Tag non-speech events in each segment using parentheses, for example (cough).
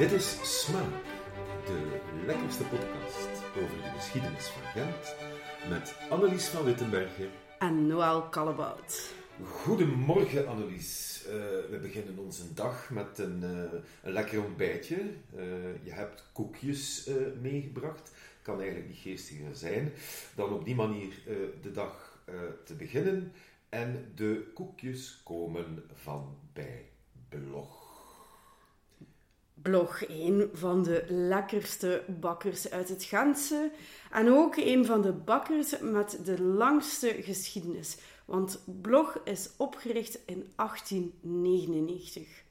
Dit is Smaak, de lekkerste podcast over de geschiedenis van Gent, met Annelies van Wittenbergen. En Noël Kallebout. Goedemorgen Annelies. Uh, we beginnen onze dag met een, uh, een lekker ontbijtje. Uh, je hebt koekjes meegebracht. Kan eigenlijk niet geestiger zijn dan op die manier de dag te beginnen. En de koekjes komen van bij Blog. Blog, een van de lekkerste bakkers uit het Gentse. En ook een van de bakkers met de langste geschiedenis. Want Blog is opgericht in 1899.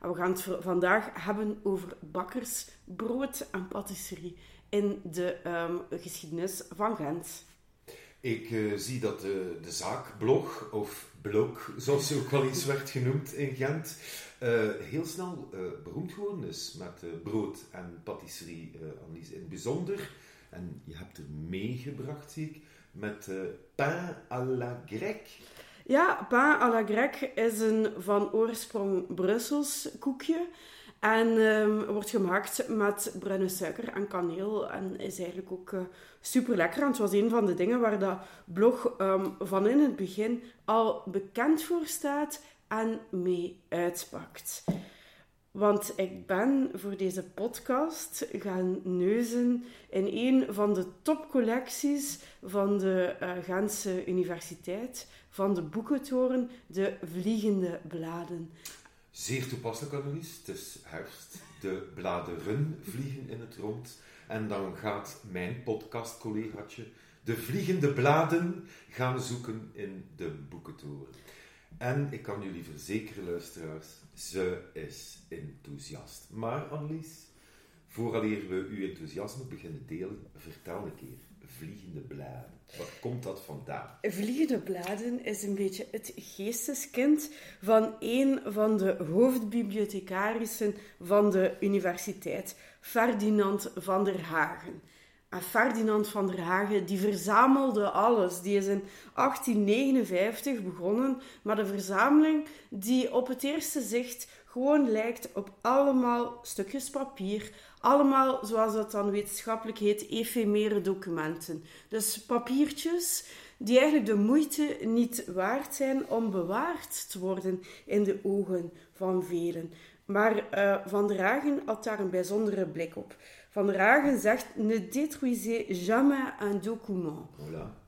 En we gaan het vandaag hebben over bakkers, brood en patisserie in de um, geschiedenis van Gent. Ik uh, zie dat de, de zaak Blog, of Blok, zoals ze ook wel eens werd genoemd in Gent, uh, heel snel uh, beroemd geworden is met brood en patisserie, Annelies. In het bijzonder, en je hebt er meegebracht, zie ik, met pain à la grecque. Ja, pain à la grecque is een van oorsprong Brussels koekje. En um, wordt gemaakt met bruine suiker en kaneel. En is eigenlijk ook super lekker. En het was een van de dingen waar dat blog um, van in het begin al bekend voor staat en mee uitpakt. Want ik ben voor deze podcast gaan neuzen in een van de topcollecties van de uh, Gentse Universiteit, van de boekentoren, de Vliegende Bladen. Zeer toepasselijk, Annelies. Het is herfst. De bladeren vliegen in het rond. En dan gaat mijn podcastcollegaatje de vliegende bladen gaan zoeken in de boekentoren. En ik kan jullie verzekeren, luisteraars, ze is enthousiast. Maar Annelies, vooraleer we uw enthousiasme beginnen delen, vertel een keer vliegende bladen. Waar komt dat vandaan? Vliegende bladen is een beetje het geesteskind van een van de hoofdbibliothecarissen van de universiteit, Ferdinand van der Hagen. Ferdinand van der Hagen die verzamelde alles. Die is in 1859 begonnen met een verzameling die op het eerste zicht gewoon lijkt op allemaal stukjes papier, allemaal, zoals dat dan wetenschappelijk heet, efemere documenten. Dus papiertjes die eigenlijk de moeite niet waard zijn om bewaard te worden in de ogen van velen. Maar uh, Van der Hagen had daar een bijzondere blik op. Van der Hagen zegt: Ne détruisez jamais un document.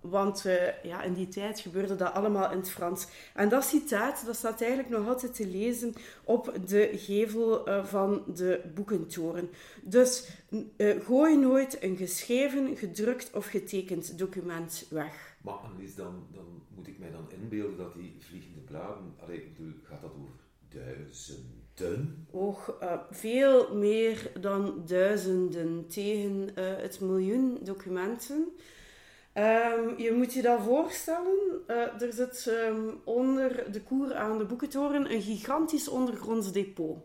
Want uh, ja, in die tijd gebeurde dat allemaal in het Frans. En dat citaat dat staat eigenlijk nog altijd te lezen op de gevel uh, van de boekentoren. Dus uh, gooi nooit een geschreven, gedrukt of getekend document weg. Maar Annelies, dan, dan moet ik mij dan inbeelden dat die vliegende bladen... Allee, ik bedoel, gaat dat over duizenden? Och, uh, veel meer dan duizenden tegen uh, het miljoen documenten. Um, je moet je dat voorstellen. Uh, er zit um, onder de koer aan de boekentoren een gigantisch ondergronds depot.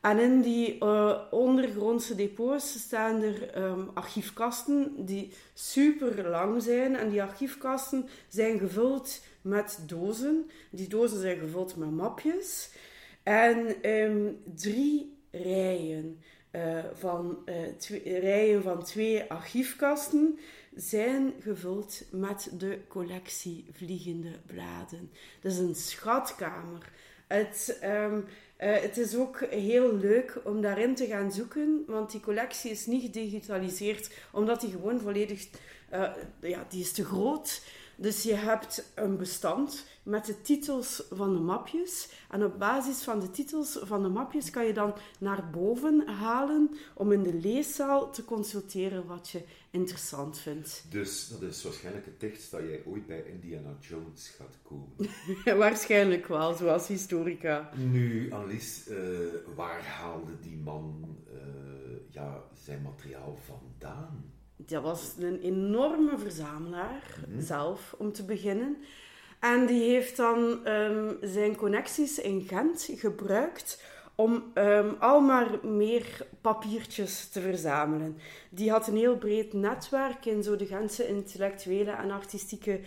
En in die ondergrondse depots staan er um, archiefkasten die super lang zijn. En die archiefkasten zijn gevuld met dozen. Die dozen zijn gevuld met mapjes. En um, drie rijen, uh, van, twee, rijen van twee archiefkasten zijn gevuld met de collectie Vliegende Bladen. Dat is een schatkamer. Het, um, uh, het is ook heel leuk om daarin te gaan zoeken, want die collectie is niet gedigitaliseerd, omdat die gewoon volledig, ja, die is te groot. Dus je hebt een bestand met de titels van de mapjes. En op basis van de titels van de mapjes kan je dan naar boven halen om in de leeszaal te consulteren wat je interessant vindt. Dus dat is waarschijnlijk het tekst dat jij ooit bij Indiana Jones gaat komen. (laughs) waarschijnlijk wel, zoals historica. Nu, Annelies, uh, waar haalde die man uh, ja, zijn materiaal vandaan? Dat was een enorme verzamelaar, mm -hmm. zelf, om te beginnen. En die heeft dan um, zijn connecties in Gent gebruikt om um, al maar meer papiertjes te verzamelen. Die had een heel breed netwerk in zo de Gentse intellectuele en artistieke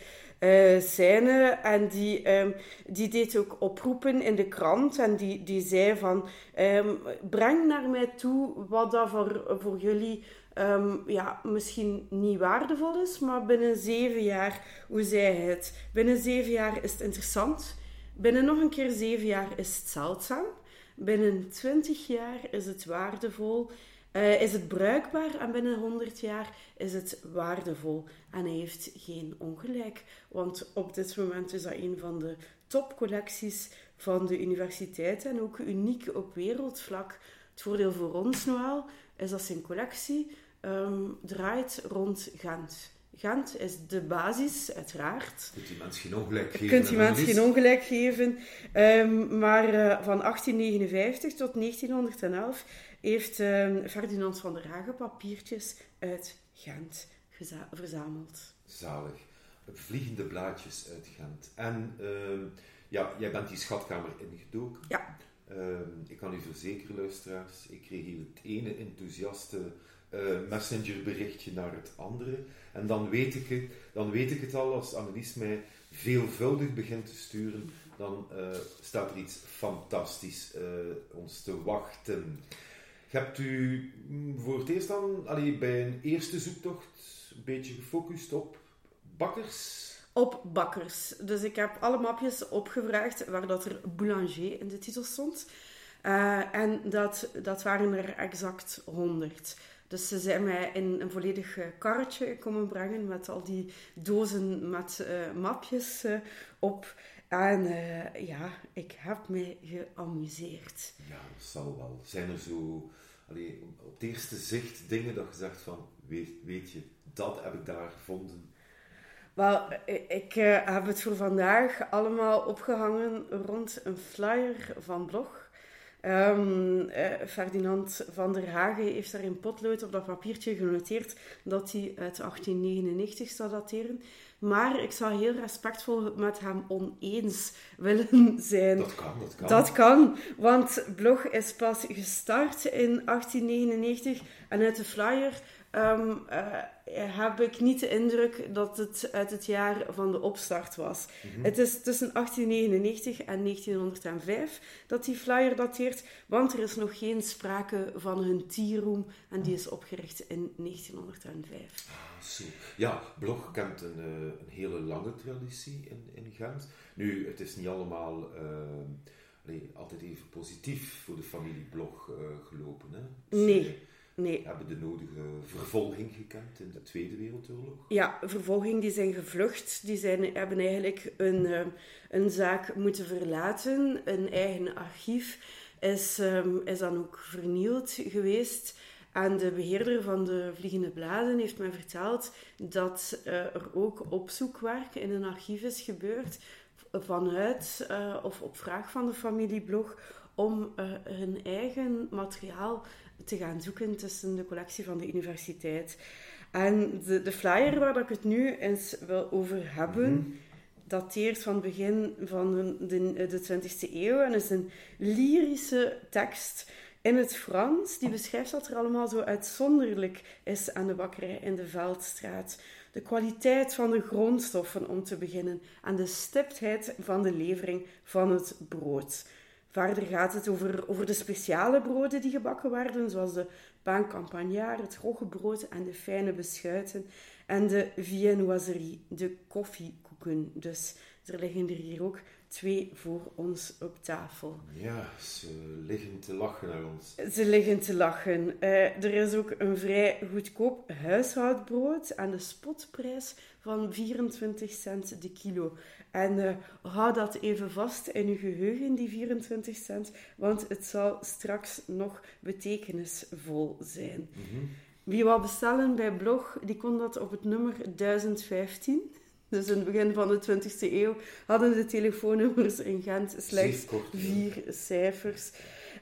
uh, scène. En die, um, die deed ook oproepen in de krant. En die, die zei van, um, breng naar mij toe wat dat voor, voor jullie um, ja, misschien niet waardevol is. Maar binnen zeven jaar, hoe zei hij het? Binnen zeven jaar is het interessant. Binnen nog een keer zeven jaar is het zeldzaam. Binnen 20 jaar is het waardevol, uh, is het bruikbaar en binnen 100 jaar is het waardevol. En hij heeft geen ongelijk, want op dit moment is dat een van de topcollecties van de universiteit en ook uniek op wereldvlak. Het voordeel voor ons, Noël, is dat zijn collectie um, draait rond Gent. Gent is de basis, uiteraard. Kunt u mensen geen ongelijk geven? Kunt u mensen geen ongelijk geven. Um, maar uh, van 1859 tot 1911 heeft um, Ferdinand van der Hagen papiertjes uit Gent verzameld. Zalig. Vliegende blaadjes uit Gent. En uh, ja, jij bent die schatkamer ingedoken. Ja. ik kan u verzekeren, luisteraars, ik kreeg hier het ene enthousiaste uh, messengerberichtje naar het andere. En dan weet, ik het, dan weet ik het al, als Annelies mij veelvuldig begint te sturen, dan uh, staat er iets fantastisch uh, ons te wachten. Hebt u mm, voor het eerst dan allee, bij een eerste zoektocht een beetje gefocust op bakkers? Op bakkers. Dus ik heb alle mapjes opgevraagd waar dat er boulanger in de titel stond. Uh, en dat, dat waren er exact 100. Dus ze zijn mij in een volledig eh, karretje komen brengen met al die dozen met uh, mapjes op. En ja, ik heb mij geamuseerd. Ja, dat zal wel. Zijn er zo, allee, op het eerste zicht dingen dat je zegt van, weet, weet je, dat heb ik daar gevonden? Wel, ik heb het voor vandaag allemaal opgehangen rond een flyer van blog. Um, Ferdinand van der Hagen heeft daar in potlood op dat papiertje genoteerd dat hij uit 1899 zou dateren. Maar ik zou heel respectvol met hem oneens willen (laughs) zijn. Dat kan, dat kan. Dat kan, want blog is pas gestart in 1899 en uit de flyer um, uh, heb ik niet de indruk dat het uit het jaar van de opstart was. Mhm. Het is tussen 1899 en 1905 dat die flyer dateert, want er is nog geen sprake van hun tea-room en die is opgericht in 1905. Ah, zo. Ja, blog kent een, uh, een hele lange traditie in, in Gent. Nu, het is niet allemaal... Uh, nee, altijd even positief voor de familie Blog uh, gelopen. Hè? Dus, nee. Nee. Hebben de nodige vervolging gekend in de Tweede Wereldoorlog? Ja, vervolging. Die zijn gevlucht. Die zijn, hebben eigenlijk een, uh, een zaak moeten verlaten. Een eigen archief is, um, is dan ook vernield geweest. En de beheerder van de Vliegende Bladen heeft mij verteld dat uh, er ook opzoekwerk in een archief is gebeurd vanuit uh, of op vraag van de familie Blog om uh, hun eigen materiaal te gaan zoeken tussen de collectie van de universiteit. En de, de flyer waar ik het nu eens wil over hebben, mm dateert van het begin van de, de 20e eeuw en is een lyrische tekst in het Frans. Die beschrijft wat er allemaal zo uitzonderlijk is aan de bakkerij in de Veldstraat. De kwaliteit van de grondstoffen om te beginnen en de stiptheid van de levering van het brood. Verder gaat het over, over de speciale broden die gebakken werden, zoals de pain campagnard, het roggebrood en de fijne beschuiten. En de viennoiserie, de koffiekoeken. Dus er liggen er hier ook twee voor ons op tafel. Ja, ze liggen te lachen naar ons. Ze liggen te lachen. Uh, er is ook een vrij goedkoop huishoudbrood aan de spotprijs van 24 cent de kilo. En uh, hou dat even vast in je geheugen, die 24 cent, want het zal straks nog betekenisvol zijn. Mhm. Wie wou bestellen bij blog, die kon dat op het nummer 1015. Dus in het begin van de 20e eeuw hadden de telefoonnummers in Gent slechts vier cijfers.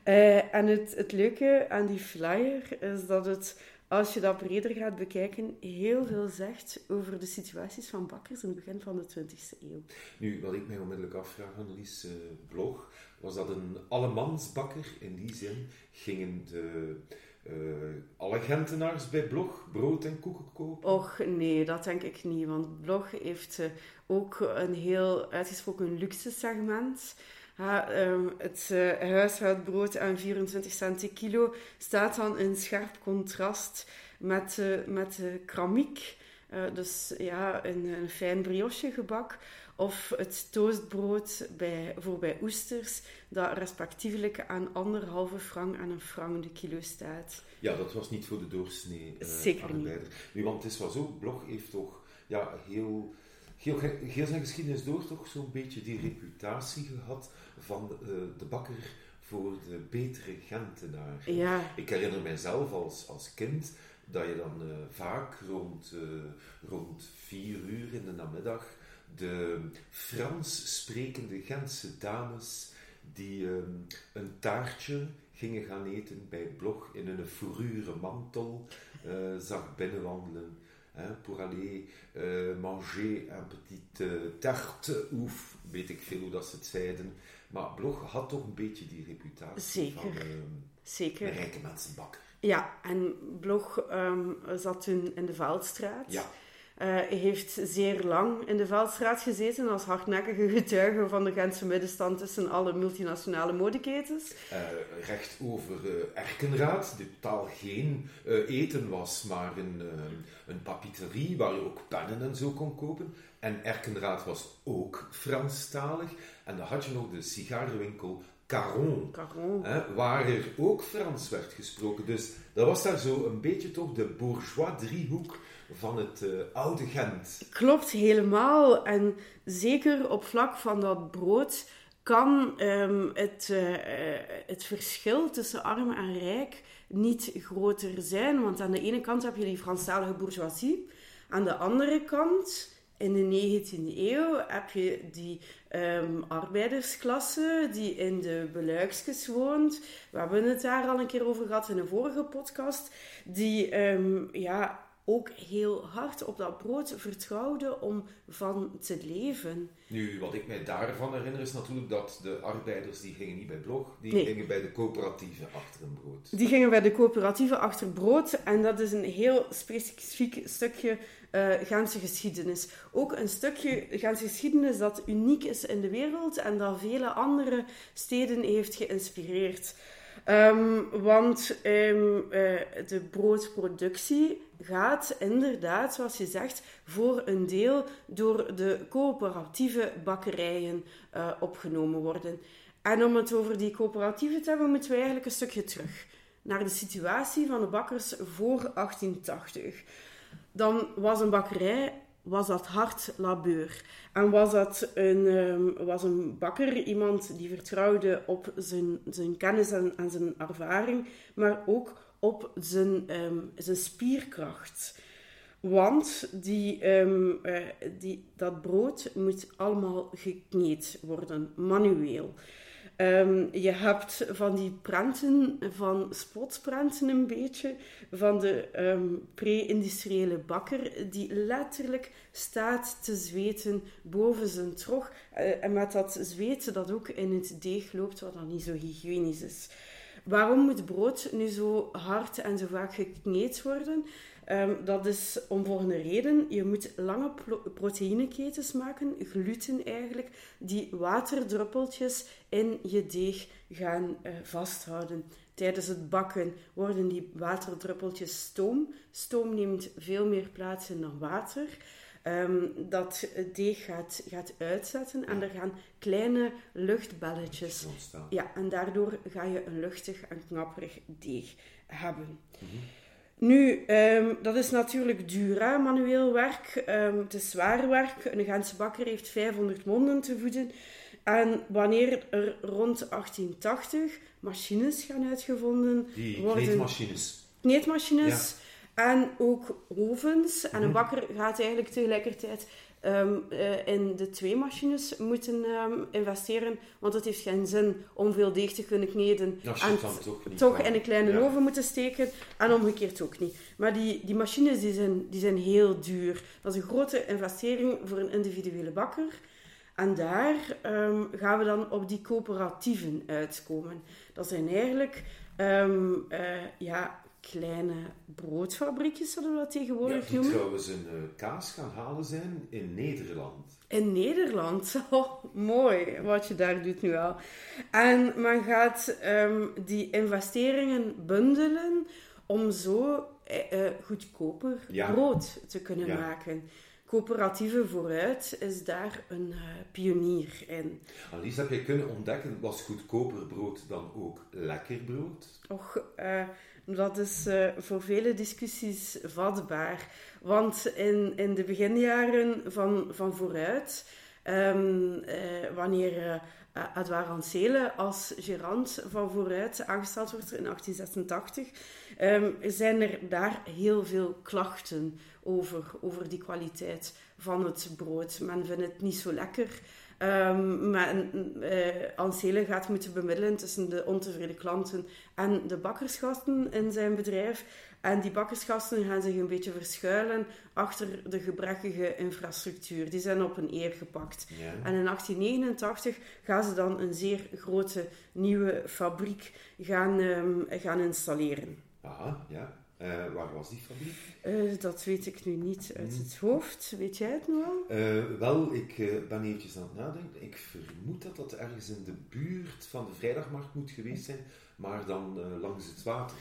Uh, en het, het leuke aan die flyer is dat het als je dat breder gaat bekijken, heel veel zegt over de situaties van bakkers in het begin van de 20e eeuw. Nu, wat ik mij onmiddellijk afvraag, Annelies, uh, blog, was dat een allemansbakker. In die zin gingen de, uh, alle Gentenaars bij Blog brood en koeken kopen? Och nee, dat denk ik niet. Want Blog heeft uh, ook een heel uitgesproken luxe segment. Um, het uh, huishoudbrood aan 24 cent kilo staat dan in scherp contrast met, met de kramiek. dus ja, een, een fijn brioche gebak of het toastbrood bij, voor bij oesters, dat respectievelijk aan anderhalve frank en een frank de kilo staat. Ja, dat was niet voor de doorsnee Zeker arbeider. Niet. Nu, want het is wel zo, Blog heeft toch ja, heel, heel zijn geschiedenis door toch zo'n beetje die reputatie gehad van uh, de bakker voor de betere Gentenaar. Ja. Ik herinner mijzelf als, als kind dat je dan uh, vaak rond, rond vier uur in de namiddag de Frans sprekende Gentse dames die um, een taartje gingen gaan eten bij Blog in een fourrure mantel uh, zag binnenwandelen. Hein, pour aller uh, manger un petit uh, tarte, oef, weet ik veel hoe dat ze het zeiden. Maar Blog had toch een beetje die reputatie Zeker. van Zeker. een rijke mensenbakker. Ja, en Blog um, zat toen in de Veldstraat. Ja. Uh, heeft zeer lang in de Veldstraat gezeten als hardnekkige getuige van de Gentse middenstand tussen alle multinationale modeketens. Uh, recht over uh, Erkenraad, die totaal geen eten was, maar een, een papeterie waar je ook pennen en zo kon kopen. En Erkenraad was ook Franstalig. En dan had je nog de sigarenwinkel Caron, Caron. Hè, waar er ook Frans werd gesproken. Dus dat was daar zo een beetje toch de bourgeois driehoek van het uh, oude Gent. Klopt helemaal. En zeker op vlak van dat brood kan um, het, uh, het verschil tussen arm en rijk niet groter zijn. Want aan de ene kant heb je die Franstalige bourgeoisie. Aan de andere kant, in de 19e eeuw, heb je die um, arbeidersklasse die in de beluiksjes woont. We hebben het daar al een keer over gehad in een vorige podcast. Die um, ja, ook heel hard op dat brood vertrouwde om van te leven. Nu, wat ik mij daarvan herinner is natuurlijk dat de arbeiders die gingen niet bij Blog, die Nee. gingen bij de coöperatieve achter een brood. Die gingen bij de coöperatieve achter brood en dat is een heel specifiek stukje eh Gentse geschiedenis. Ook een stukje Gentse geschiedenis dat uniek is in de wereld en dat vele andere steden heeft geïnspireerd. Ehm, want ehm, eh, de broodproductie gaat inderdaad, zoals je zegt, voor een deel door de coöperatieve bakkerijen eh, opgenomen worden. En om het over die coöperatieven te hebben, moeten we eigenlijk een stukje terug naar de situatie van de bakkers voor 1880. Dan was een bakkerij was dat hard labeur. En was dat een, um, was een bakker, iemand die vertrouwde op zijn, zijn kennis en, zijn ervaring, maar ook op zijn, um, zijn spierkracht. Want die, um, uh, die, dat brood moet allemaal gekneed worden, manueel. Um, je hebt van die prenten, van spotprenten een beetje, van de um, pre-industriële bakker, die letterlijk staat te zweten boven zijn trog. Uh, en met dat zweten dat ook in het deeg loopt, wat dan niet zo hygiënisch is. Waarom moet brood nu zo hard en zo vaak gekneed worden? Um, dat is om volgende reden. Je moet lange proteïneketens maken, gluten eigenlijk, die waterdruppeltjes in je deeg gaan uh, vasthouden. Tijdens het bakken worden die waterdruppeltjes stoom. Stoom neemt veel meer plaats in dan water. Um, dat het deeg gaat, gaat uitzetten en er gaan kleine luchtbelletjes ontstaan. Ja, en daardoor ga je een luchtig en knapperig deeg hebben. Mhm. Nu, um, dat is natuurlijk duur, hè, manueel werk. Um, het is zwaar werk. Een Gentse bakker heeft 500 monden te voeden. En wanneer er rond 1880 machines gaan uitgevonden Die worden... kneedmachines. Kneedmachines en ook ovens. En een Mhm. bakker gaat eigenlijk tegelijkertijd um, uh, in de twee machines moeten um, investeren. Want het heeft geen zin om veel deeg te kunnen kneden je en toch niet toch kan. in een kleine Ja. oven moeten steken. En omgekeerd ook niet. Maar die, die machines die zijn, die zijn heel duur. Dat is een grote investering voor een individuele bakker. En daar ehm, gaan we dan op die coöperatieven uitkomen. Dat zijn eigenlijk ehm, eh, ja, kleine broodfabriekjes, zullen we dat tegenwoordig ja, die noemen. trouwens een uh, kaas gaan halen zijn in Nederland. In Nederland? (laughs) Oh, mooi wat je daar doet nu al. En men gaat um, die investeringen bundelen om zo uh, goedkoper Ja. brood te kunnen Ja. maken. Coöperatieve Vooruit is daar een uh, pionier in. Annelies, heb je kunnen ontdekken, was goedkoper brood dan ook lekker brood? Och, eh, dat is eh, voor vele discussies vatbaar. Want in, in de beginjaren van, van Vooruit, ehm, eh, wanneer eh Edouard als gerant van Vooruit aangesteld wordt in 1886, ehm, zijn er daar heel veel klachten over, over die kwaliteit van het brood. Men vindt het niet zo lekker. Um, men, uh, gaat moeten bemiddelen tussen de ontevreden klanten en de bakkersgasten in zijn bedrijf. En die bakkersgasten gaan zich een beetje verschuilen achter de gebrekkige infrastructuur. Die zijn op een eer gepakt. Ja. En in 1889 gaan ze dan een zeer grote nieuwe fabriek gaan, um, gaan installeren. Aha, ja. Uh, waar was die fabriek? Uh, dat weet ik nu niet uit het hoofd. Weet jij het nu al? Uh, wel, ik ben eventjes aan het nadenken. Ik vermoed dat dat ergens in de buurt van de Vrijdagmarkt moet geweest zijn, maar dan langs het water.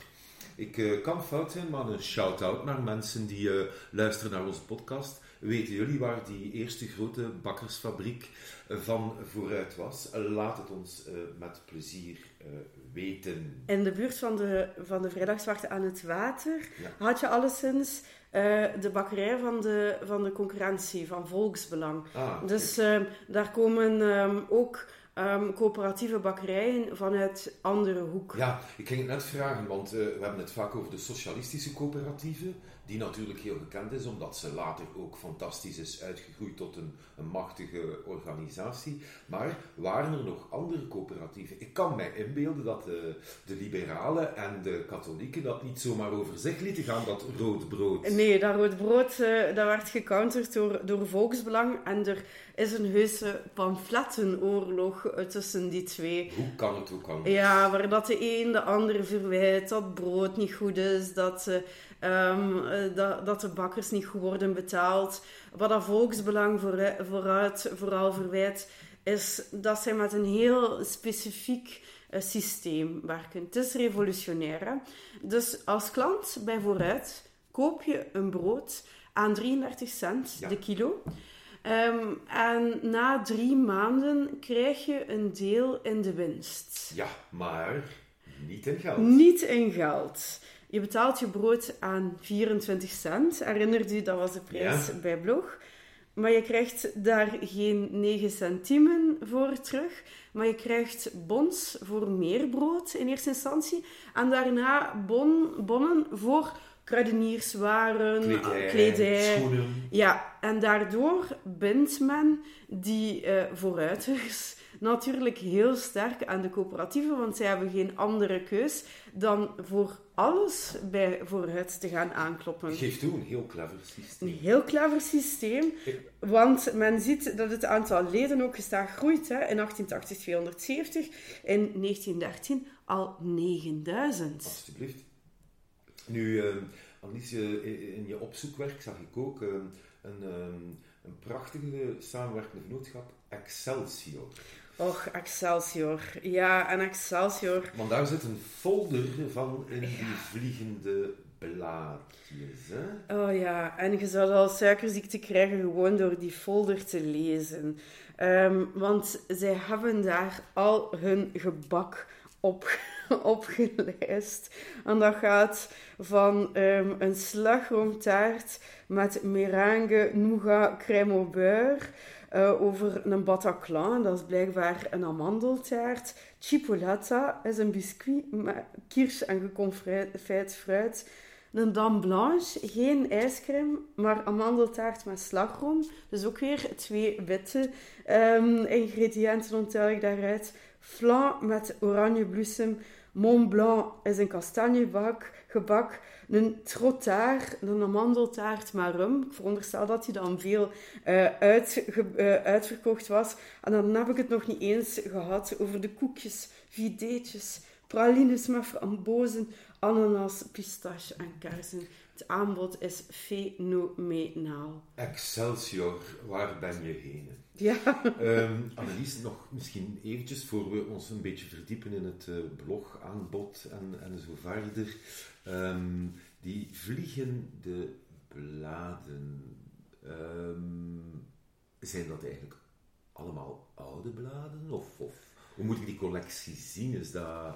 Ik kan fout zijn, maar een shout-out naar mensen die luisteren naar onze podcast. Weten jullie waar die eerste grote bakkersfabriek van vooruit was? Laat het ons met plezier weten. In de buurt van de, van de Vrijdagswacht aan het water Ja. had je alleszins eh, de bakkerij van de, van de concurrentie, van Volksbelang. Ah. Dus eh, daar komen ehm, ook ehm, coöperatieve bakkerijen vanuit andere hoek. Ja, ik ging het net vragen, want eh, we hebben het vaak over de socialistische coöperatieve, die natuurlijk heel gekend is, omdat ze later ook fantastisch is uitgegroeid tot een, een machtige organisatie. Maar waren er nog andere coöperatieven? Ik kan mij inbeelden dat de, de liberalen en de katholieken dat niet zomaar over zich lieten gaan, dat rood brood. Nee, dat rood brood eh, dat werd gecounterd door, door Volksbelang en er is een heuse pamflettenoorlog eh, tussen die twee. Hoe kan het, hoe kan het? Ja, waar dat de een de andere verwijt dat brood niet goed is, dat, uh, um, uh, dat, dat de bakkers niet goed worden betaald. Wat dat volksbelang vooruit, vooruit, vooral verwijt, is dat zij met een heel specifiek uh, systeem werken. Het is revolutionair. Hè? Dus als klant bij vooruit koop je een brood aan 33 cent Ja. de kilo. Um, en na drie maanden krijg je een deel in de winst. Ja, maar niet in geld. Niet in geld. Je betaalt je brood aan 24 cent. Herinnert u, dat was de prijs Ja. bij Blog. Maar je krijgt daar geen 9 centimen voor terug. Maar je krijgt bons voor meer brood in eerste instantie. En daarna bon, bonnen voor kruidenierswaren, Kledij, kledij. schoenen. Ja, en daardoor bindt men die uh, vooruiters natuurlijk heel sterk aan de coöperatieven, want zij hebben geen andere keus dan voor alles bij vooruit te gaan aankloppen. Geeft toe een heel clever systeem. Een heel clever systeem, want men ziet dat het aantal leden ook gestaag groeit. Hè. In 1880 270, in 1913 al 9000. Alsjeblieft. Nu, uh, Annelies, in je opzoekwerk zag ik ook uh, een, um, een prachtige samenwerkende vennootschap, Excelsior. Och, Excelsior. Ja, en Excelsior. Want daar zit een folder van in die vliegende blaadjes. Hè? Oh ja, en je zou al suikerziekte krijgen gewoon door die folder te lezen. Um, want zij hebben daar al hun gebak op, (laughs) opgelijst. En dat gaat van um, een slagroomtaart met meringue, nougat, crème au beurre. Uh, over een Bataclan, dat is blijkbaar een amandeltaart. Chipolata is een biscuit met kirsch en geconfijt fruit. Een dame blanche, geen ijscrème, maar amandeltaart met slagroom. Dus ook weer twee witte um, ingrediënten ontel ik daaruit. Flan met oranjebloesem, Mont Blanc is een kastanjebak, gebak. Een trotard, een amandeltaart met rum. Ik veronderstel dat die dan veel uh, uitge, uh, uitverkocht was. En dan heb ik het nog niet eens gehad over de koekjes, videetjes, pralines met frambozen, ananas, pistache en kersen. Het aanbod is fenomenaal. Excelsior, waar ben je heen? Ja. Um, Annelies, nog misschien eventjes voor we ons een beetje verdiepen in het uh, blogaanbod en, en zo verder. Um, die vliegende bladen, um, zijn dat eigenlijk allemaal oude bladen? Of, of hoe moet ik die collectie zien? Is dat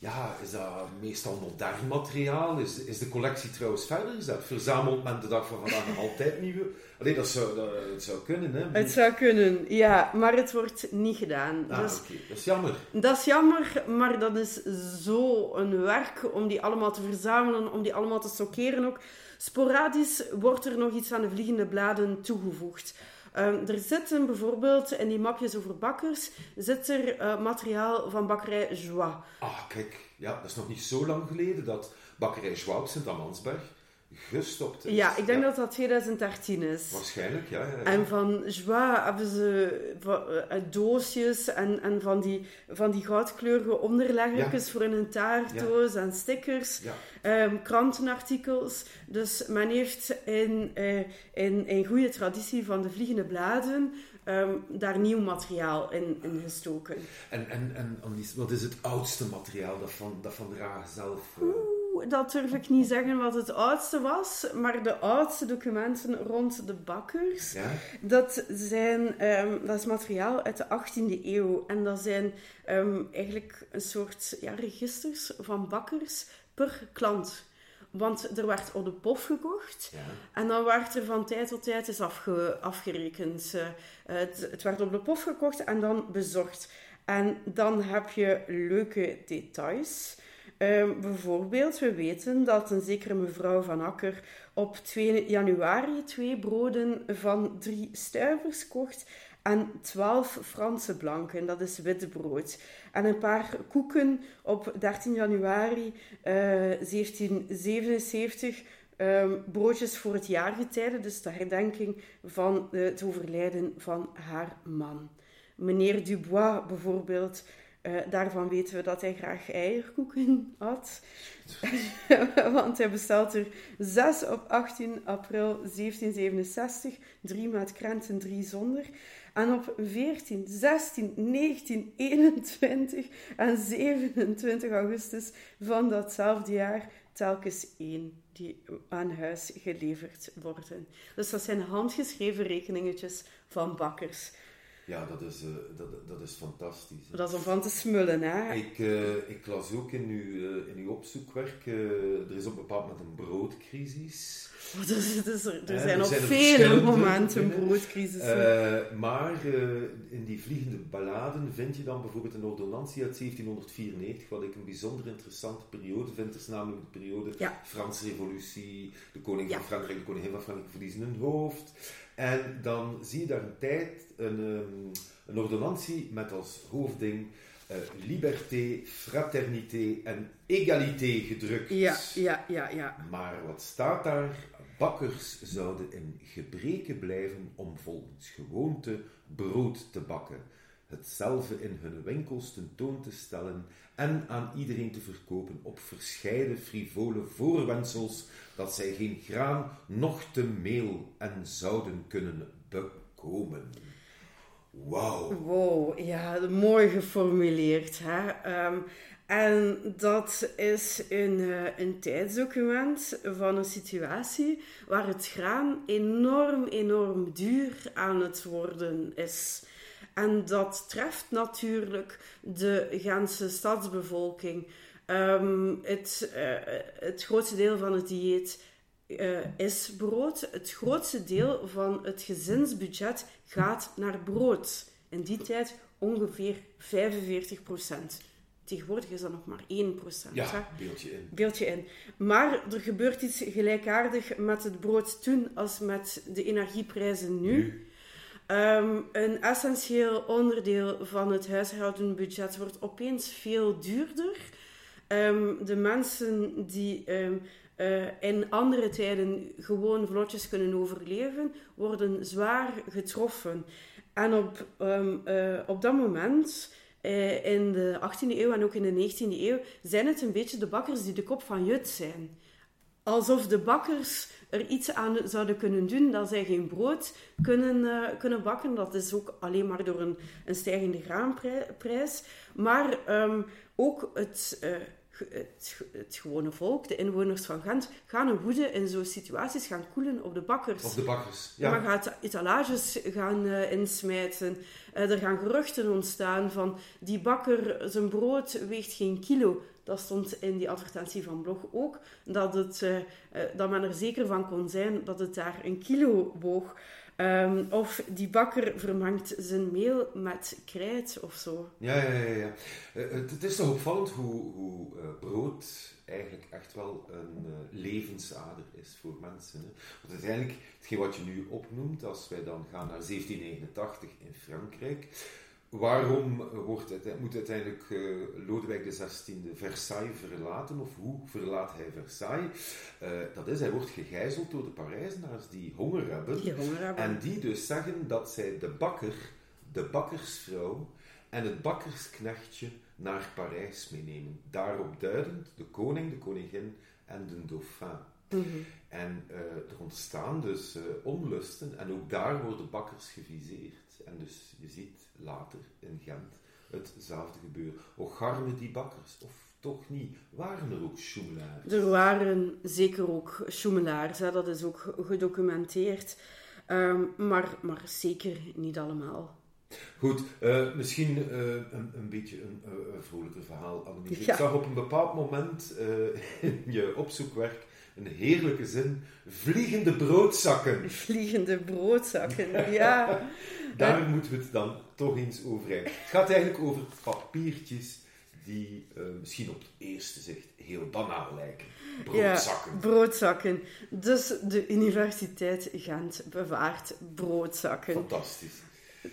ja, is dat meestal modern materiaal? Is, is de collectie trouwens verder gezet? Verzamelt men de dag van vandaag nog altijd nieuwe? Alleen dat zou, dat, het zou kunnen, hè? Het zou kunnen, ja, maar het wordt niet gedaan. Ah, dus, okay. Dat is jammer. Dat is jammer, maar dat is zo een werk om die allemaal te verzamelen, om die allemaal te stockeren ook. Sporadisch wordt er nog iets aan de vliegende bladen toegevoegd. Um, er zitten bijvoorbeeld in die mapjes over bakkers zit er uh, materiaal van bakkerij Joie. Ah, kijk, ja, dat is nog niet zo lang geleden dat bakkerij Joie op Sint-Amansberg gestopt is. Ja, ik denk ja. dat dat 2013 is. Waarschijnlijk, ja. ja, ja. En van Joie hebben ze uh, doosjes en, en van, die, van die goudkleurige onderleggertjes voor in een taartdoos en stickers. Um, krantenartikels. Dus men heeft in, uh, in, in goede traditie van de Vliegende Bladen um, daar nieuw materiaal in, in gestoken. En, en, en wat is het oudste materiaal dat Van, dat van zelf... Uh... Dat durf ik niet zeggen wat het oudste was, maar de oudste documenten rond de bakkers, ja? dat, zijn, um, dat is materiaal uit de 18e eeuw. En dat zijn um, eigenlijk een soort ja, registers van bakkers per klant. Want er werd op de pof gekocht ja. en dan werd er van tijd tot tijd eens afge, afgerekend. Uh, het, het, werd op de pof gekocht en dan bezorgd. En dan heb je leuke details. Um, bijvoorbeeld, we weten dat een zekere mevrouw van Akker op 2 januari twee broden van drie stuivers kocht en 12 Franse blanken, dat is wit brood. En een paar koeken op 13 januari uh, 1777, um, broodjes voor het jaargetijde, dus de herdenking van het overlijden van haar man. Meneer Dubois bijvoorbeeld, uh, daarvan weten we dat hij graag eierkoeken had. (laughs) Want hij bestelt er 6 op 18 april 1767, drie met krenten, drie zonder. En op 14, 16, 19, 21 en 27 augustus van datzelfde jaar telkens één die aan huis geleverd worden. Dus dat zijn handgeschreven rekeningetjes van bakkers. Ja, dat is, uh, dat, dat is fantastisch. Hè. Dat is om van te smullen, hè? Ik, uh, ik las ook in uw, uh, in uw opzoekwerk, er is op een bepaald moment een broodcrisis. (laughs) Dus, dus er, er zijn op vele momenten broodcrisis. maar in die vliegende balladen vind je dan bijvoorbeeld een ordonnantie uit 1794, wat ik een bijzonder interessante periode vind. Dat is namelijk de periode ja. Franse Revolutie, de koning van. Frankrijk, de koningin van Frankrijk verliezen hun hoofd. En dan zie je daar een tijd een, um, een ordonnantie met als hoofdding uh, liberté, fraternité en égalité gedrukt. Ja, ja, ja, ja. Maar wat staat daar? Bakkers zouden in gebreken blijven om volgens gewoonte brood te bakken, hetzelfde in hun winkels tentoon te stellen en aan iedereen te verkopen op verscheiden frivole voorwendsels dat zij geen graan, noch te meel en zouden kunnen bekomen. Wauw. Wow, ja, mooi geformuleerd. Hè? Um, en dat is een, uh, een tijdsdocument van een situatie waar het graan enorm, enorm duur aan het worden is. En dat treft natuurlijk de ganse stadsbevolking. Um, het, uh, het grootste deel van het dieet uh, is brood. Het grootste deel van het gezinsbudget gaat naar brood. In die tijd ongeveer 45 procent. Tegenwoordig is dat nog maar 1 procent. Ja, beeldje in. Beeldje in. Maar er gebeurt iets gelijkaardig met het brood toen als met de energieprijzen nu. nu. Ehm, een essentieel onderdeel van het huishoudensbudget wordt opeens veel duurder. Ehm, de mensen die ehm, eh, in andere tijden gewoon vlotjes kunnen overleven, worden zwaar getroffen. En op, eh, op dat moment eh, in de 18e eeuw en ook in de 19e eeuw zijn het een beetje de bakkers die de kop van Jut zijn. Alsof de bakkers er iets aan zouden kunnen doen dat zij geen brood kunnen, kunnen bakken. Dat is ook alleen maar door een, een stijgende graanprijs. Maar um, ook het, het, het, gewone volk, de inwoners van Gent, gaan een woede in zo'n situaties gaan koelen op de bakkers. Op de bakkers, ja. Maar gaat etalages gaan uh, insmijten. Uh, er gaan geruchten ontstaan van die bakker, zijn brood weegt geen kilo. Dat stond in die advertentie van Blog ook. Dat, het, uh, dat men er zeker van kon zijn dat het daar een kilo woog. Um, of die bakker vermangt zijn meel met krijt of zo. Ja, ja, ja. ja. Uh, het, is toch opvallend hoe, hoe uh, brood eigenlijk echt wel een uh, levensader is voor mensen. Hè? Want uiteindelijk, hetgeen wat je nu opnoemt, als wij dan gaan naar 1789 in Frankrijk, Waarom wordt het, moet uiteindelijk uh, Lodewijk XVI Versailles verlaten? Of hoe verlaat hij Versailles? Uh, dat is, hij wordt gegijzeld door de Parijzenaars die honger hebben. Die honger hebben. En die dus zeggen dat zij de bakker, de bakkersvrouw en het bakkersknechtje naar Parijs meenemen. Daarop duidend de koning, de koningin en de dauphin. Mm -hmm. En uh, er ontstaan dus onlusten en ook daar worden bakkers geviseerd. En dus je ziet later in Gent hetzelfde gebeuren. Och, garmen die bakkers? Of toch niet? Waren er ook schoemelaars? Er waren zeker ook schoemelaars, dat is ook gedocumenteerd. Um, maar, maar zeker niet allemaal. Goed, uh, misschien uh, een, een, beetje een, uh, vrolijker verhaal, Annemiek. Ja. Ik zag op een bepaald moment (laughs) in je opzoekwerk een heerlijke zin. Vliegende broodzakken. Vliegende broodzakken, ja. (laughs) Daar moeten we het dan toch eens over hebben. Het gaat eigenlijk over papiertjes die uh, misschien op het eerste zicht heel banaal lijken. Broodzakken. Ja, broodzakken. Dus de Universiteit Gent bewaart broodzakken. Fantastisch.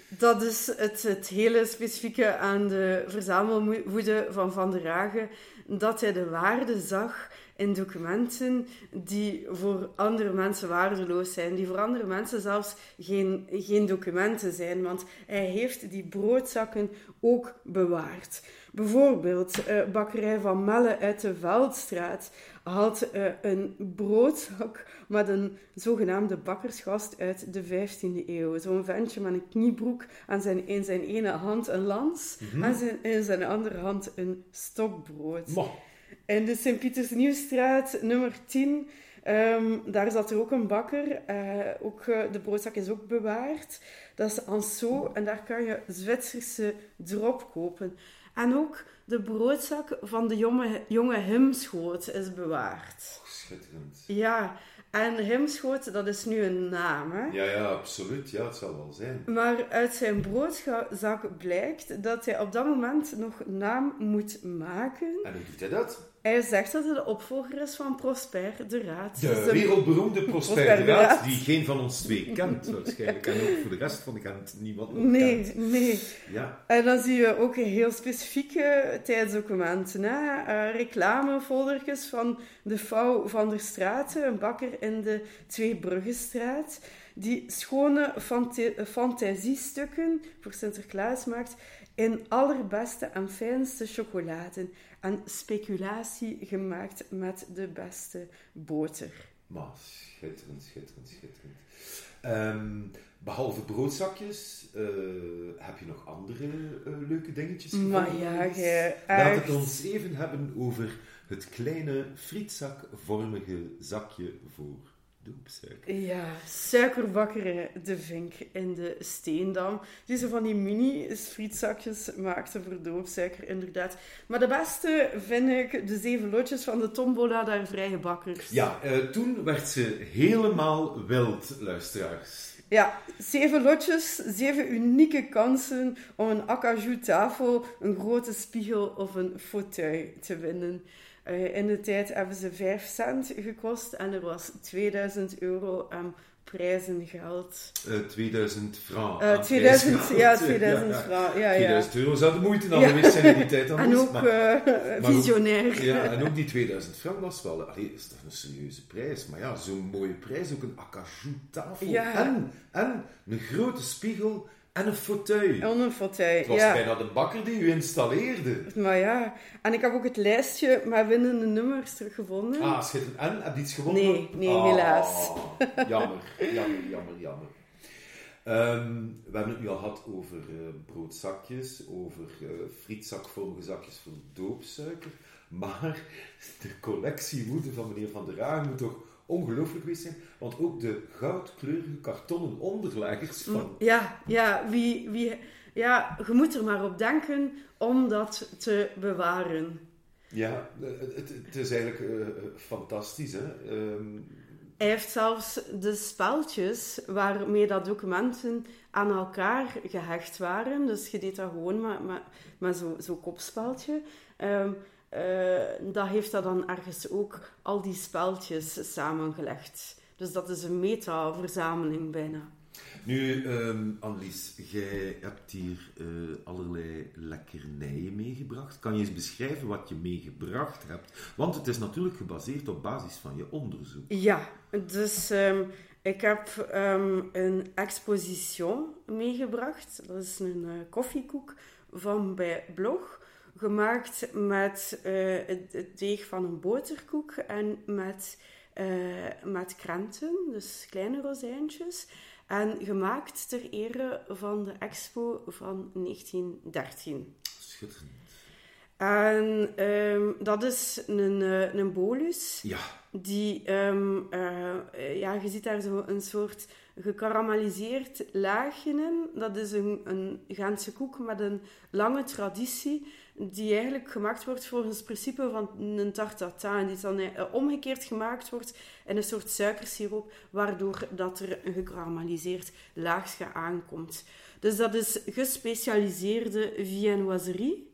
Dat is het, het hele specifieke aan de verzamelwoede van Van der Hagen. Dat hij de waarde zag in documenten die voor andere mensen waardeloos zijn, die voor andere mensen zelfs geen, geen documenten zijn, want hij heeft die broodzakken ook bewaard. Bijvoorbeeld, uh, bakkerij van Melle uit de Veldstraat had uh, een broodzak met een zogenaamde bakkersgast uit de 15e eeuw. Zo'n ventje met een kniebroek en zijn, in zijn ene hand een lans Mhm. en zijn, in zijn andere hand een stokbrood. In de Sint-Pieters Nieuwstraat, nummer 10, ehm, daar zat er ook een bakker. Eh, ook, eh, de broodzak is ook bewaard. Dat is Anso en daar kan je Zwitserse drop kopen. En ook de broodzak van de jonge, jonge Himschoot is bewaard. schitterend. Ja, en Himschoot, dat is nu een naam, hè? Ja, ja, absoluut. Ja, het zal wel zijn. Maar uit zijn broodzak blijkt dat hij op dat moment nog naam moet maken. En hoe doet hij dat? Hij zegt dat hij de opvolger is van Prosper de Raad. Dus De de- wereldberoemde Prosper Prosper de de Raad, die geen van ons twee kent waarschijnlijk. En ook voor de rest van de Gent niemand nog Nee, kent. nee. Ja, En dan zie je ook heel specifieke tijdsdocumenten. Hè? Reclamefoldertjes van de vrouw van der Straten, een bakker in de Tweebruggenstraat, die schone fanta- fantasiestukken voor Sinterklaas maakt in allerbeste en fijnste chocoladen en speculatie gemaakt met de beste boter. maar schitterend, schitterend, schitterend. Ehm, behalve broodzakjes, eh, heb je nog andere eh, leuke dingetjes Maar ja, jij Laat het ons even hebben over het kleine frietzakvormige zakje voor Ja, suikerbakkerij De Vink in de Steendam. Die zo van die mini-frietzakjes maakte voor doopsuiker, inderdaad. Maar de beste vind ik de zeven lotjes van de Tombola daar Vrije Bakkers. Ja, eh, toen werd ze helemaal wild, luisteraars. Ja, zeven lotjes, zeven unieke kansen om een acajou tafel, een grote spiegel of een fauteuil te winnen. Eh, in de tijd hebben ze 5 cent gekost en er was 2000 euro aan prijzengeld. Uh, 2000 francs. Uh, 2000, ja, 2000 ja, francs. Ja, ja. 2000 euro zou de moeite dan geweest zijn in die tijd. Dan (laughs) en ook maar, uh, visionair. Ook, ja, en ook die 2000 francs was wel... Allee, is toch een serieuze prijs. Maar ja, zo'n mooie prijs. Ook een acajou tafel. En, en een grote spiegel en een fauteuil. En een fauteuil, Het was ja. bijna de bakker die u installeerde. Maar ja, en ik heb ook het lijstje met winnende nummers teruggevonden. Ah, schitterend. En, heb je iets gewonnen? Nee, nee, ah, helaas. (laughs) Jammer, jammer, jammer, jammer. Um, we hebben het nu al gehad over uh, broodzakjes, over uh, frietzakvormige zakjes voor doopsuiker. Maar de collectiewoede van meneer Van der Hagen moet toch ongelooflijk geweest zijn. Want ook de goudkleurige kartonnen onderleggers van... Ja, ja, wie, wie, ja, je moet er maar op denken om dat te bewaren. Ja, het, het is eigenlijk uh, fantastisch. Hè? Um... Hij heeft zelfs de speltjes waarmee dat documenten aan elkaar gehecht waren. Dus je deed dat gewoon met, met, met zo'n zo kopspeltje. Um, uh, dat heeft dat dan ergens ook al die speltjes samengelegd. Dus dat is een meta-verzameling bijna. Nu, um, Annelies, jij hebt hier uh, allerlei lekkernijen meegebracht. Kan je eens beschrijven wat je meegebracht hebt? Want het is natuurlijk gebaseerd op basis van je onderzoek. Ja, dus um, ik heb um, een exposition meegebracht. Dat is een uh, koffiekoek van bij Blog gemaakt met uh, het, deeg van een boterkoek en met, uh, met krenten, dus kleine rozijntjes. En gemaakt ter ere van de expo van 1913. Schitterend. En um, dat is een, uh, een bolus. Ja. Die, um, ja, je ziet daar zo een soort gekarameliseerd laagje in. Dat is een, een Gentse koek met een lange traditie die eigenlijk gemaakt wordt volgens het principe van een tarte tatin, die dan uh, omgekeerd gemaakt wordt in een soort suikersiroop, waardoor dat er een gekarameliseerd laagje aankomt. Dus dat is gespecialiseerde viennoiserie,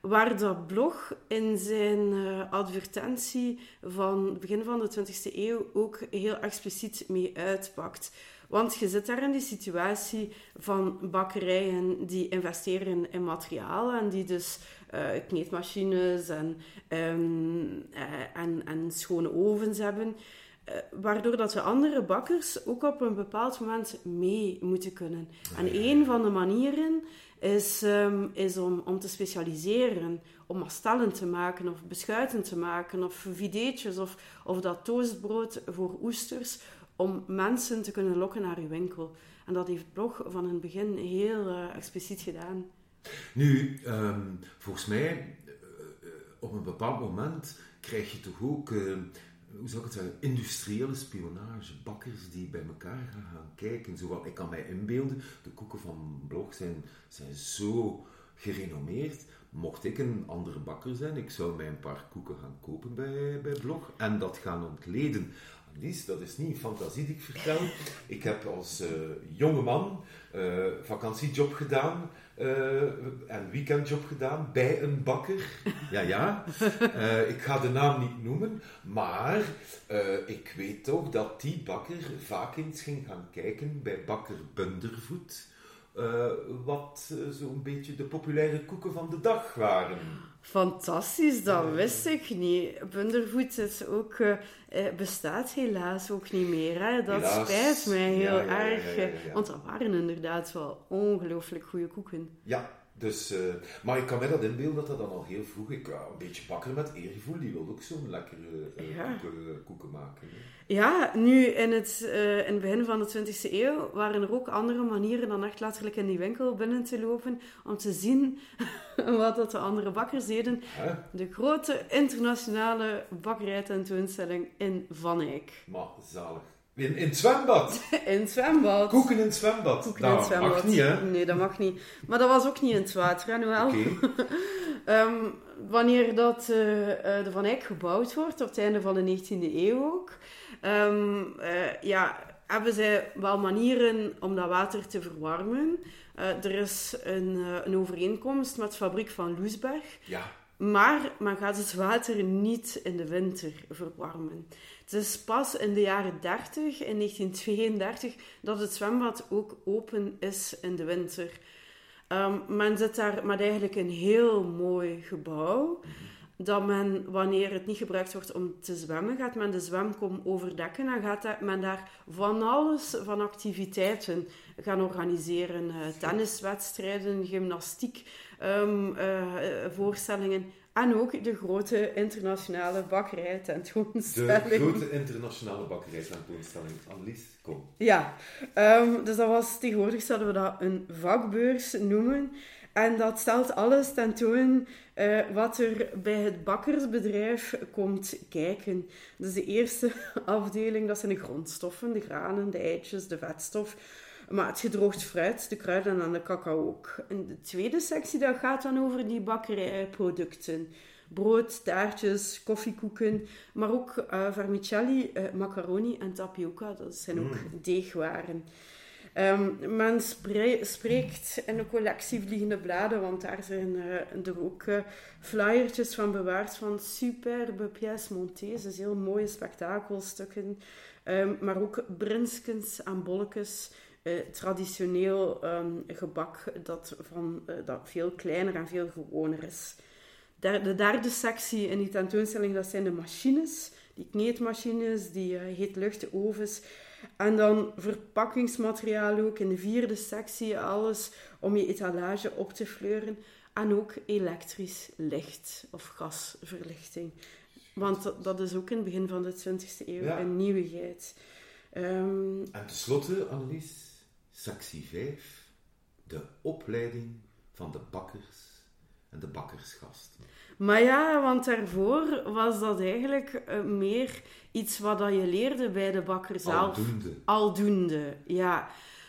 waar dat blog in zijn uh, advertentie van het begin van de 20e eeuw ook heel expliciet mee uitpakt. Want je zit daar in die situatie van bakkerijen die investeren in materiaal en die dus uh, kneedmachines en, um, uh, en, en schone ovens hebben. Uh, waardoor dat de andere bakkers ook op een bepaald moment mee moeten kunnen. En een van de manieren is, um, is om, om te specialiseren, om mastellen te maken, of beschuiten te maken, of videetjes, of, of dat toastbrood voor oesters, om mensen te kunnen lokken naar uw winkel. En dat heeft Blog van het begin heel uh, expliciet gedaan. Nu, um, volgens mij, uh, op een bepaald moment krijg je toch ook, hoe zou ik het zeggen, industriële spionage. Bakkers die bij elkaar gaan, gaan kijken. Zowel, ik kan mij inbeelden, de koeken van Blog zijn, zijn zo gerenommeerd. Mocht ik een andere bakker zijn, ik zou mij een paar koeken gaan kopen bij, bij Blog en dat gaan ontleden. Lies, dat is niet een fantasie die ik vertel. Ik heb als uh, jonge man uh, vakantiejob gedaan uh, en weekendjob gedaan bij een bakker. Ja, ja. ik ga de naam niet noemen, maar ik weet toch dat die bakker vaak eens ging gaan kijken bij bakker Bundervoet. wat zo'n beetje de populaire koeken van de dag waren. Fantastisch, dat wist ik niet. Bundervoet is ook, uh, bestaat helaas ook niet meer. Hè? Dat helaas. spijt mij heel ja, ja, erg. Ja, want dat waren inderdaad wel ongelooflijk goede koeken. Ja, dus, uh, maar ik kan mij dat inbeelden dat dat dan al heel vroeg... Ik, uh, een beetje bakker met eergevoel, die wil ook zo'n lekkere koeken, koeken, maken. Hè? Ja, nu in het, in het begin van de 20e eeuw waren er ook andere manieren dan echt letterlijk in die winkel binnen te lopen om te zien (laughs) wat dat de andere bakkers deden. Huh? De grote internationale bakkerijtentoonstelling in Van Eyck. Maar zalig. In, in het zwembad? (laughs) in het zwembad. Koeken in het zwembad? Koeken nou, in het zwembad. mag niet, hè? Nee, dat mag niet. Maar dat was ook niet in het water, hè, wel. Oké. um, (laughs) wanneer dat, uh, uh, de Van Eyck gebouwd wordt, op het einde van de 19e eeuw ook, um, uh, ja, hebben zij wel manieren om dat water te verwarmen. Uh, er is een, een, overeenkomst met de fabriek van Loesberg. Ja. Maar men gaat het water niet in de winter verwarmen. Het is pas in de jaren 30, in 1932, dat het zwembad ook open is in de winter. Um, men zit daar met eigenlijk een heel mooi gebouw. Dat men, wanneer het niet gebruikt wordt om te zwemmen, gaat men de zwemkom overdekken en gaat men daar van alles van activiteiten gaan organiseren. Uh, tenniswedstrijden, gymnastiek, um, uh, voorstellingen. En ook de grote internationale bakkerij tentoonstelling. De grote internationale bakkerij tentoonstelling. Annelies, kom. Ja, um, dus dat was tegenwoordig zouden we dat een vakbeurs noemen. En dat stelt alles tentoon uh, wat er bij het bakkersbedrijf komt kijken. Dus de eerste (laughs) afdeling, dat zijn de grondstoffen, de granen, de eitjes, de vetstof. Maar het gedroogd fruit, de kruiden en de cacao ook. En de tweede sectie dat gaat dan over die bakkerijproducten. Brood, taartjes, koffiekoeken, maar ook uh, vermicelli, uh, macaroni en tapioca. Dat zijn ook mm. deegwaren. Um, men spreekt in de collectie Vliegende Bladen, want daar zijn uh, er ook uh, flyertjes van bewaard van superbe pièces montées, dus heel mooie spektakelstukken. Um, maar ook brinskens en bolletjes uh, traditioneel um, gebak dat, van, dat veel kleiner en veel gewoner is. De derde sectie in die tentoonstelling, dat zijn de machines. Die kneedmachines, die uh, heetluchtovens. En dan verpakkingsmateriaal ook. In de vierde sectie alles om je etalage op te fleuren. En ook elektrisch licht of gasverlichting. Want dat is ook in het begin van de 20e eeuw ja. een nieuwigheid. Um, en tenslotte, Annelies, sectie 5, de opleiding van de bakkers en de bakkersgasten. Maar ja, want daarvoor was dat eigenlijk uh, meer iets wat dat je leerde bij de bakker zelf. Aldoende. Aldoende, ja.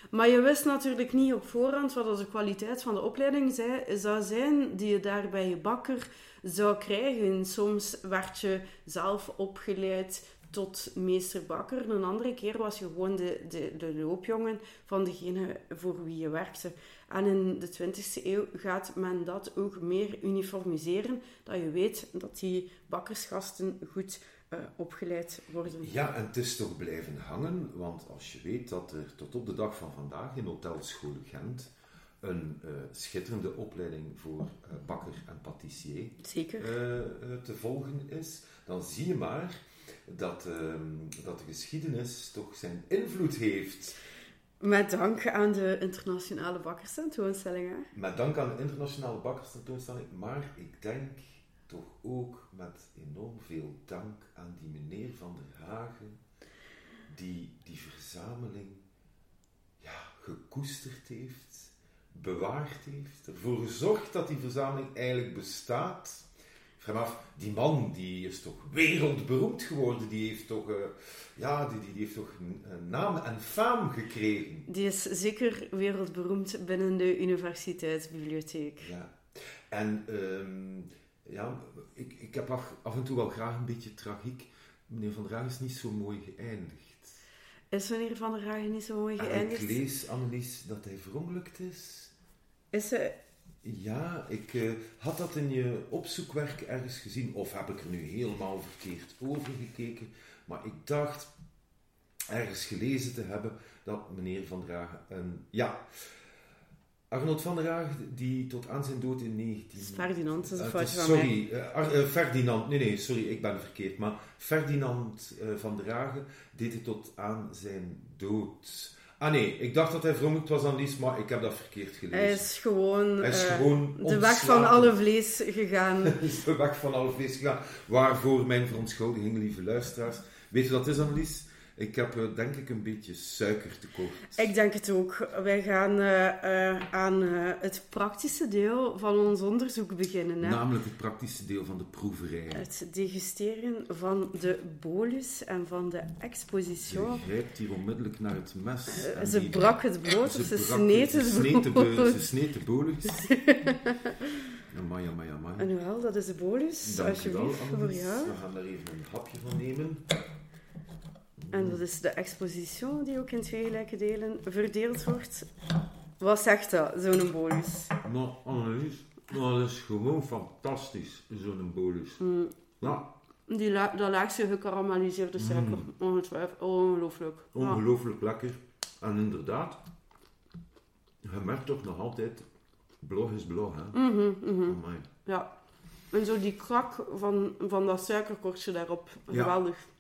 Maar je wist natuurlijk niet op voorhand wat de kwaliteit van de opleiding zou zijn die je daar bij je bakker zou krijgen. Soms werd je zelf opgeleid tot meester bakker. Een andere keer was je gewoon de, de, de loopjongen van degene voor wie je werkte. En in de 20e eeuw gaat men dat ook meer uniformiseren, dat je weet dat die bakkersgasten goed uh, opgeleid worden. Ja, en het is toch blijven hangen, want als je weet dat er tot op de dag van vandaag in Hotelschool Gent een uh, schitterende opleiding voor uh, bakker en patissier Zeker. te volgen is, dan zie je maar dat, ehm, dat de geschiedenis toch zijn invloed heeft. Met dank aan de internationale bakkerstentoonstelling? Met dank aan de internationale bakkerstentoonstelling, maar ik denk toch ook met enorm veel dank aan die meneer Van der Hagen, die die verzameling ja, gekoesterd heeft, bewaard heeft, ervoor gezorgd dat die verzameling eigenlijk bestaat vanaf die man die is toch wereldberoemd geworden. Die heeft toch, uh, ja, die, die, die, heeft toch een, naam en faam gekregen. Die is zeker wereldberoemd binnen de universiteitsbibliotheek. Ja. En um, ja, ik, ik heb af, af, en toe wel graag een beetje tragiek. Meneer Van der Haag is niet zo mooi geëindigd. Is meneer Van der Haag niet zo mooi geëindigd? En ik lees, Annelies, dat hij verongelukt is. Is hij ja, ik uh, had dat in je opzoekwerk ergens gezien, of heb ik er nu helemaal verkeerd over gekeken. Maar ik dacht ergens gelezen te hebben dat meneer Van der Hagen een. Ja, Arnold van der die tot aan zijn dood in 19... Ferdinand, dat is een uh, foutje Sorry, uh, Ferdinand, nee, nee, sorry, ik ben verkeerd. Maar Ferdinand van der deed het tot aan zijn dood. Ah nee, ik dacht dat hij vermoed was aan Lies, maar ik heb dat verkeerd gelezen. Hij is gewoon, hij is uh, gewoon de weg van alle vlees gegaan. (laughs) is de weg van alle vlees gegaan. Waarvoor mijn verontschuldiging, lieve luisteraars. Weet je wat is, Annelies? Ik heb uh, denk ik een beetje suikertekort. Ik denk het ook. Wij gaan uh, uh, aan het praktische deel van ons onderzoek beginnen. Hè? Namelijk het praktische deel van de proeverij. Het degusteren van de bolus en van de exposition. Ze grijpt hier onmiddellijk naar het mes. ze die, brak het brood, ze, ze sneed het brood. Ze sneed de bolus. (laughs) Amai, amai, amai. En wel, dat is de bolus. Dank je wel, Annelies. We gaan daar even een hapje van nemen. En dat is de exposition die ook in twee gelijke delen verdeeld wordt. Wat zegt dat, zo'n bolus? Nou, Annelies, dat is gewoon fantastisch, zo'n bolus. Mm. Ja, Die la dat laagste gekarameliseerde suiker, ongetwijfeld, ongelooflijk. Ja. ongelooflijk lekker. En inderdaad, je merkt toch nog altijd, blog is blog, hè. Mhm, mhm. Amai. Ja. En zo die krak van, van dat suikerkortje daarop. Geweldig. Ja,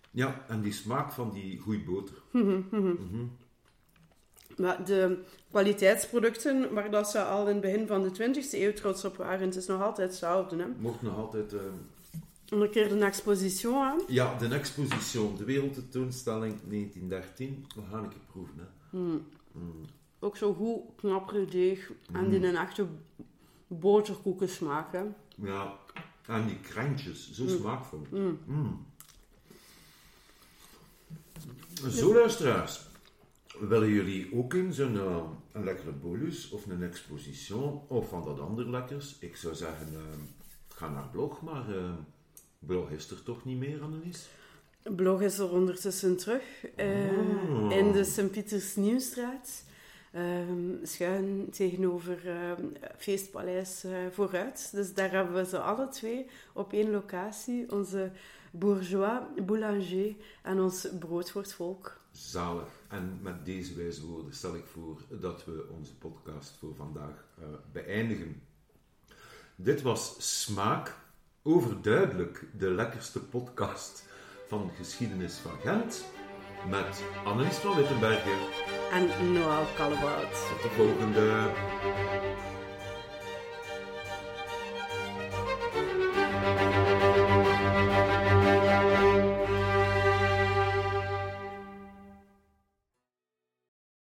en die smaak van die goeie boter. (laughs) Maar de kwaliteitsproducten waar dat ze al in het begin van de 20e eeuw trots op waren, het is nog altijd hetzelfde. Hè? Mocht nog altijd... eh, Een keer een exposition aan. Ja, de exposition, de wereldtentoonstelling 1913. We gaan een keer proeven, hè. Ook zo goed knappere deeg en die een echte boterkoeken smaak. Hè? Ja, en die krentjes, zo smaakvol. Zo, luisteraars. Willen jullie ook eens een, eh, een lekkere bolus of een exposition of van dat ander lekkers? Ik zou zeggen, eh, ga naar blog, maar eh, blog is er toch niet meer, Annelies? Blog is er ondertussen terug Oh. in de Sint-Pieters Nieuwstraat. ehm, schuin tegenover ehm, Feestpaleis vooruit. Dus daar hebben we ze alle twee op één locatie. Onze bourgeois, boulanger en ons brood voor het volk. Zalig. En met deze wijze woorden stel ik voor dat we onze podcast voor vandaag eh, beëindigen. Dit was Smaak, overduidelijk de lekkerste podcast van geschiedenis van Gent, met Annelies van Wittenbergen. En Noël Callebaut. Tot de volgende.